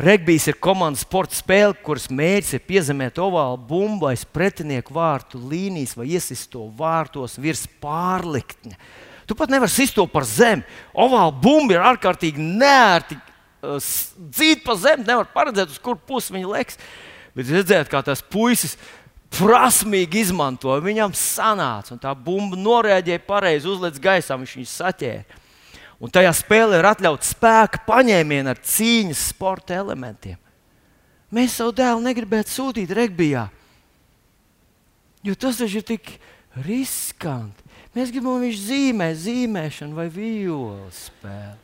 Regbijs ir komandas sporta spēle, kuras mērķis ir piezemēt ovālu bumbu aiz pretinieku vārtu līnijas vai iesist to vārtos virs pārliktņa. Tu pat nevari sist to par zemi. Ovāla bumba ir ārkārtīgi nērti. Uh, dzīt pa zemi, nevar paredzēt, uz kur pusi viņa leks. Bet redzēt, kā tas puisis prasmīgi izmantoja. Viņam sanāca, un tā bumba norēģēja pareizi, uzlēc gaisā, viņš viņu saķēra. Un tajā spēlē ir atļauts spēka paņēmieni ar cīņas sporta elementiem. Mēs savu dēlu negribētu sūtīt regbijā, jo tas taču ir tik riskanti. Mēs gribam, lai viņš zīmē zīmēšanu vai violi spēli.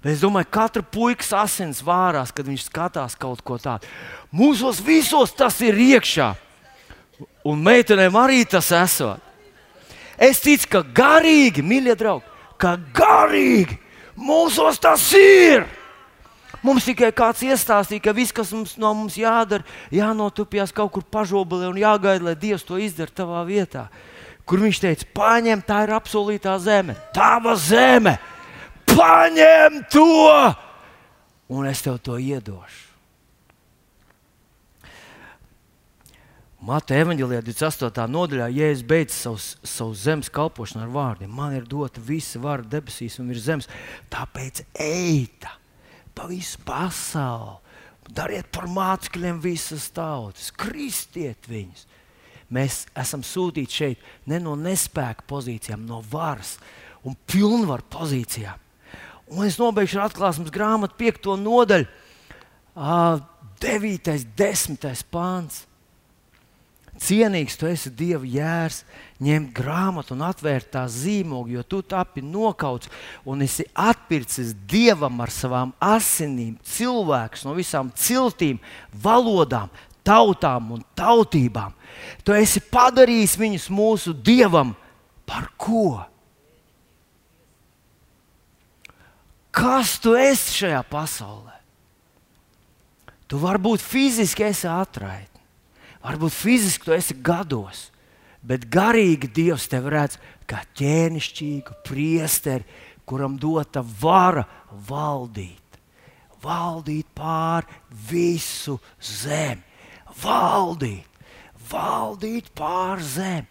Bet es domāju, ka katra puikas asins vārās, kad viņš skatās kaut ko tādu. Mūsos visos tas ir iekšā, un meitenēm arī tas esot. Es ticu, ka garīgi, mīļie draugi, ka garīgi mūsos tas ir. Mums tikai kāds iestāstīja, ka viss, kas mums no mums jādara, jānotupjas kaut kur pažobelē un jāgaida, lai Dievs to izdara tavā vietā. Kur viņš teica, paņem, tā ir apsolītā zeme, tava zeme, paņem to, un es tev to iedošu. Mata evanģēlijā 28. nodaļā, ja es beidzu savu, savu zemes kalpošanu ar vārdiem, man ir dota visa vara debesīs un virs zemes. Tāpēc ejiet pa visu pasauli, dariet par mācekļiem visas tautas, kristiet viņus. Mēs esam sūtīti šeit ne no nespēka pozīcijām, no varas un pilnvaru pozīcijām. Un es nobeigšu ar atklāsmes grāmatu, 5. nodaļu, 9. un 10. pāns. Cienīgs tu esi Dieva jērs, ņemt grāmatu un atvērt tā zīmogu, jo tu tapi nokauts un esi atpircis Dievam ar savām asinīm cilvēkus no visām ciltīm, valodām, tautām un tautībām. Tu esi padarījis viņus mūsu Dievam par ko? Kas tu esi šajā pasaulē? Tu vari būt fiziski atraitnis Varbūt fiziski tu esi gados, bet garīgi Dievs tevi redz kā ķēnišķīgu priesteri, kuram dota vara valdīt. Valdīt pār visu zemi, valdīt, valdīt pār zemi.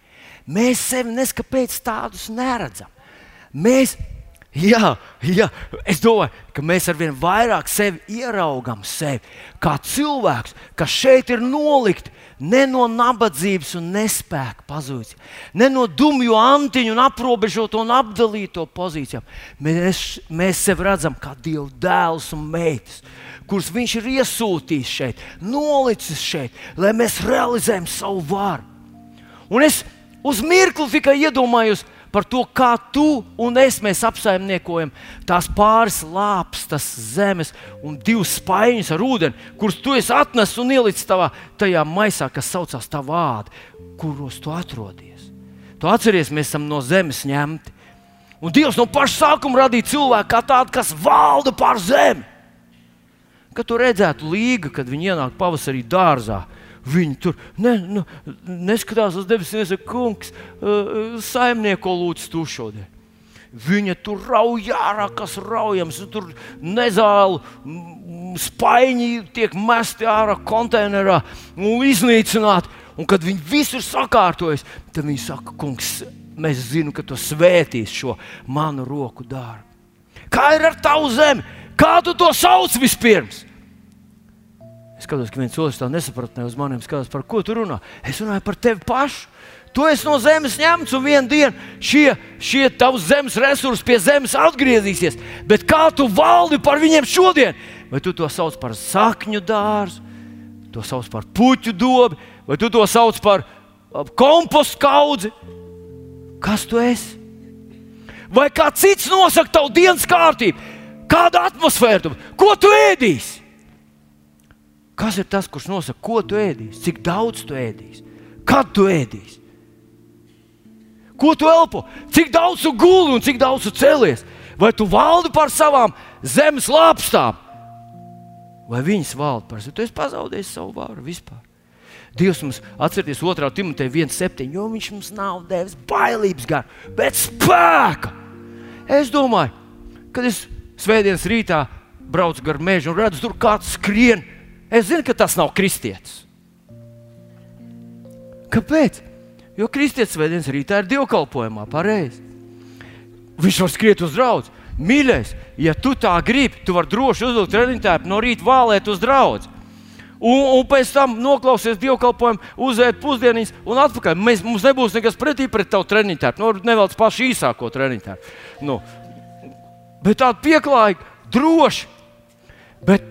Mēs sevi neskapēc tādus neredzam. Mēs Jā, jā, es domāju, ka mēs arvien vairāk sevi ieraugām sevi kā cilvēks, kas šeit ir nolikti ne no nabadzības un nespēka pozīcijām, ne no dumju antiņu un aprobežoto un apdalīto pozīcijām. Mēs, mēs sevi redzam kā Dieva dēls un meitas, kurus Viņš ir iesūtījis šeit, nolicis šeit, lai mēs realizējam savu varu. Un es uz mirkli tikai iedomājos, par to, kā tu un es apsaimniekojam tās pāris lāpstas zemes un divus spaiņus ar ūdeni, kurus tu esi atnesis un ielicis tavā, tajā maisā, kas saucās tā vārda, kuros tu atrodies. Tu atceries, mēs esam no zemes ņemti. Un Dievs no paša sākuma radīja cilvēku kā tādu, kas valda pār zemi. Kad tu redzētu līgu, kad viņi ienāk pavasarī dārzā, Viņi tur ne, nu, neskatās uz debesīm, nesaka, kungs, uh, saimnieko lūdzu tu šodien. Viņa tur rauj ārā, kas raujams, tur nezāli, spaiņi tiek mesti ārā konteinerā un iznīcināti. Un kad viņi visu ir sakārtojuši, tad viņi saka, kungs, mēs zinām, ka tu svētīsi šo manu roku darbu. Kā ir ar tavu zemi? Kā tu to sauc vispirms? Es skatos, ka viens otrs tā nesapratnē uz maniem skatās, par ko tu runā. Es runāju par tevi pašu. Tu esi no zemes ņemts, un vienā dienā šie, šie tavs zemes resursi pie zemes atgriezīsies. Bet kā tu valdi par viņiem šodien? Vai tu to sauc par sakņu dārzu, to sauc par puķu dobu, vai tu to sauc par kompostu kaudzi? Kas tu esi? Vai kā cits nosaka tavu dienas kārtību, kāda atmosfēra tu, ko tu ēdīsi? Kas ir tas, kurš nosaka, ko tu ēdīsi, cik daudz tu ēdīsi, kad tu ēdīsi? Ko tu elpo? Cik daudz tu guli un cik daudz tu celies? Vai tu valdi par savām zemes lāpstām? Vai viņas valda par sevi? Tu esi pazaudējis savu varu vispār. Dievs mums atcerieties 2. Timoteja 1,7. Jo viņš mums nav devis bailības garu, bet spēka. Es domāju, kad es svētdienas rītā braucu gar mežu un redzu, tur kāds skrien. Es zinu, ka tas nav kristietis. Kāpēc? Jo kristietis svētdienas rītā ir dievkalpojumā, pareizi. Viņš var skriet uz draugu. Mīļais, ja tu tā gribi, tu vari droši uzvilkt treniņtēpu no rīta vālēt uz draugu. Un, un pēc tam noklausies dievkalpojumu, uzēst pusdienas un atpakaļ. Mēs, mums nebūs nekas pretī pret tavu treniņtēpu. Nu, nevelc pašu īsāko treniņtēpu. Nu, bet tāda pieklājīga, droši. Bet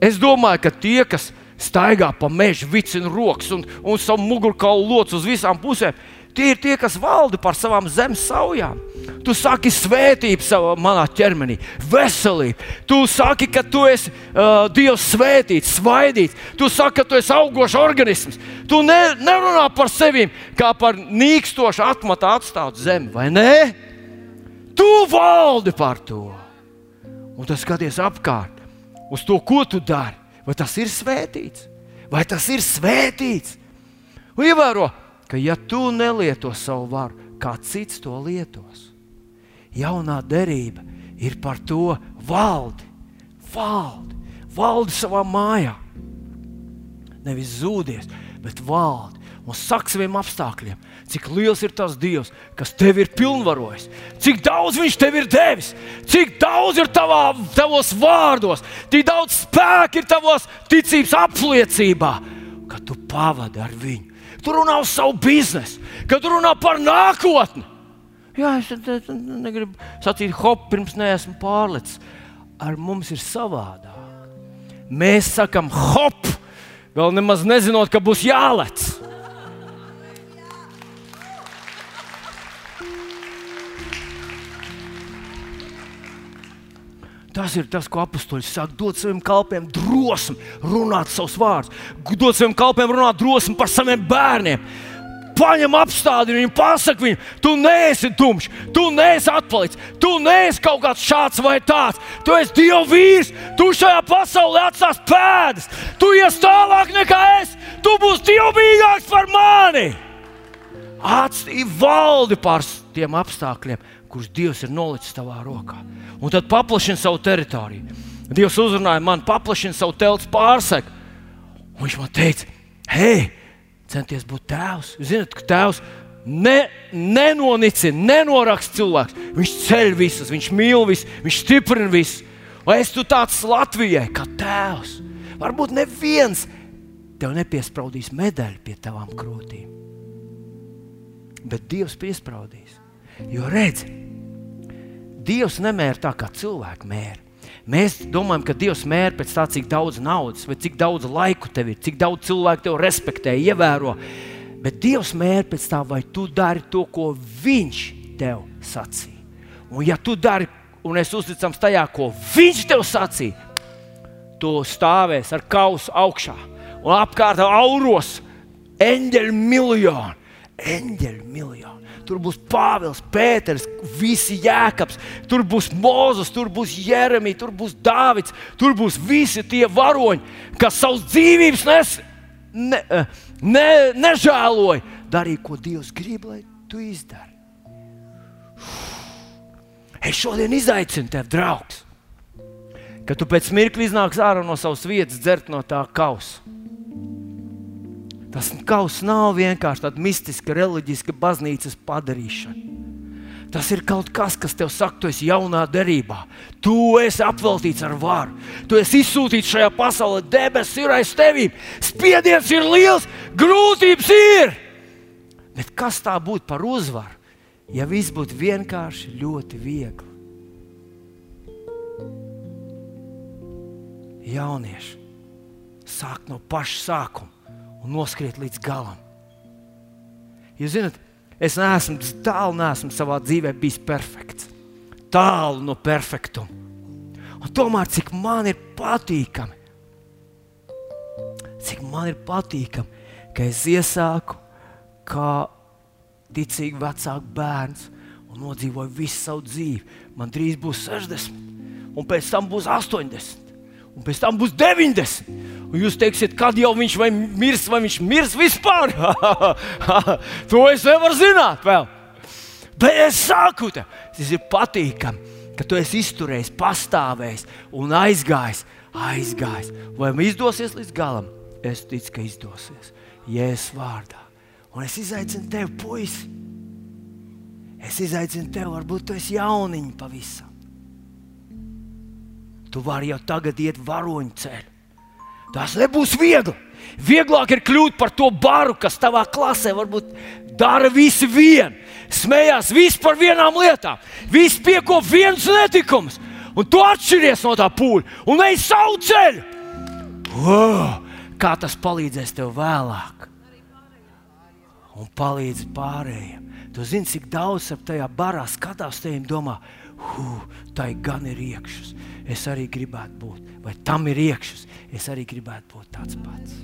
es domāju, ka tie, kas staigā pa mežu, vicina rokas un, un savu mugurkaulu loc uz visām pusēm. Tie ir tie, kas valda par savām zemes saujām. Tu saki svētību savā manā ķermenī, veselību. Tu saki, ka tu esi uh, Dievs svētīts, svaidīts. Tu saki, ka tu esi augošs organisms. Tu ne, nerunā par sevi kā par nīkstošu atmatā atstātu zemi, vai ne? Tu valdi par to. Un tas skaties apkārt uz to, ko tu dari. Vai tas ir svētīts? Vai tas ir svētīts? Un ievēro, ka ja tu nelieto savu varu, kā cits to lietos, jaunā derība ir par to valdi, valdi, valdi savā mājā. Nevis zūdies, bet valdi un saka saviem apstākļiem, cik liels ir tas Dievs, kas tevi ir pilnvarojis, cik daudz Viņš tev ir devis, cik daudz ir tavā, tavos vārdos, cik daudz spēka ir tavos ticības apliecībā, ka tu pavadi ar viņu. Tu runā uz savu biznesu, kad runā par nākotni. Jā, es negribu sacīt, hop, pirms neesmu pārlicis. Ar mums ir savādāk. Mēs sakam, hop, vēl nemaz nezinot, ka būs jālec. Tas ir tas, ko apstuļi saka. Dot saviem kalpiem drosmi, runāt savus vārdus, dot saviem kalpiem runāt drosmi par saviem bērniem. Paņem apstādi viņu, pasaki viņam, tu neesi tumšs, tu neesi atpalicis, tu neesi kaut kāds šāds vai tāds. Tu esi Dieva vīrs, tu šajā pasaulē atstās pēdas, tu ies tālāk nekā es, tu būsi dievbijīgāks par mani. Atstāj valdi pār tiem apstākļiem, kurus Dievs ir nolicis tavā rokā. Un tad paplašina savu teritoriju. Dievs uzrunāja man, paplašina savu telpu pārsegu. Viņš man teica, hei, centies būt tēvs. Jūs zināt, ka tēvs ne, nenonicina, nenoraksta cilvēks. Viņš ceļ visus, viņš mīl visus, viņš stiprina visus. Vai es tu tāds Latvijai, kā tēvs? Varbūt neviens tev nepiespraudīs medaļu pie tavām krūtīm. Bet Dievs piespraudīs. Jo redz, Dievs nemēra tā, kā cilvēki mēra. Mēs domājam, ka Dievs mēra pēc tā, cik daudz naudas, vai cik daudz laiku tev ir, cik daudz cilvēku tev respektē, ievēro. Bet Dievs mēra pēc tā, vai tu dari to, ko Viņš tev sacīja. Un, ja tu dari, un es uzticams tajā, ko Viņš tev sacīja, tu stāvēsi ar kausu augšā un apkārt auros eņģeļu miljonu. Eņģeļu miljonu. Tur būs Pāvils, Pēters, visi jēkabs, tur būs Mozus, tur būs Jeremija, tur būs Dāvids, tur būs visi tie varoņi, kas savus dzīvības nes, ne, eh, ne, nežēloja. Darīja, ko Dievs grib, lai tu izdari. Es šodien izaicinu tevi, draugs, ka tu pēc mirkli iznāks ārā no savas vietas, dzert no tā kausa. Tas kaus nav vienkārši tāda mistiska, reliģiska baznīcas padarīšana. Tas ir kaut kas, kas tev saka, tu esi jaunā derībā. Tu esi apveltīts ar varu. Tu esi izsūtīts šajā pasaulē, debesis ir aiz tevis, spiediens ir liels, grūtības ir. Bet kas tā būtu par uzvaru, ja viss būtu vienkārši ļoti viegli? Jaunieši sāk no paša sākuma un noskriet līdz galam. Jūs zināt, es neesmu tālu, neesmu savā dzīvē bijis perfekts. Tālu no perfektuma. Un tomēr cik man ir patīkami, cik man ir patīkami, ka es iesāku kā ticīgi vecāks bērns un nodzīvoju visu savu dzīvi. Man drīz būs 60, un pēc tam būs 80, un pēc tam būs 90. Un jūs teiksiet, kad jau viņš vai mirs, vai viņš mirs vispār? to es nevaru zināt vēl. Bet es saku, te, tas ir patīkami, ka tu esi izturējis, pastāvējis un aizgājis. aizgājis. Vai man izdosies līdz galam? Es ticu, ka izdosies. Jēzus vārdā. Un es izaicinu tevi, puisi. Es izaicinu tevi, varbūt tu esi jauniņš pavisam. Tu vari jau tagad iet varoņu ceļu. Tas nebūs viegli. Vieglāk ir kļūt par to baru, kas tavā klasē varbūt dara visi vien. Smējās visi par vienām lietām. Visi piekop viens netikums. Un tu atšķiries no tā pūļa un ej savu ceļu. Oh, kā tas palīdzēs tev vēlāk? Un palīdz pārējiem. Tu zini, cik daudz ap tajā barā skatās te un domā, huh, tai gan ir iekšas. Es arī gribētu būt, vai tam ir iekšas es arī gribētu būt tāds pats.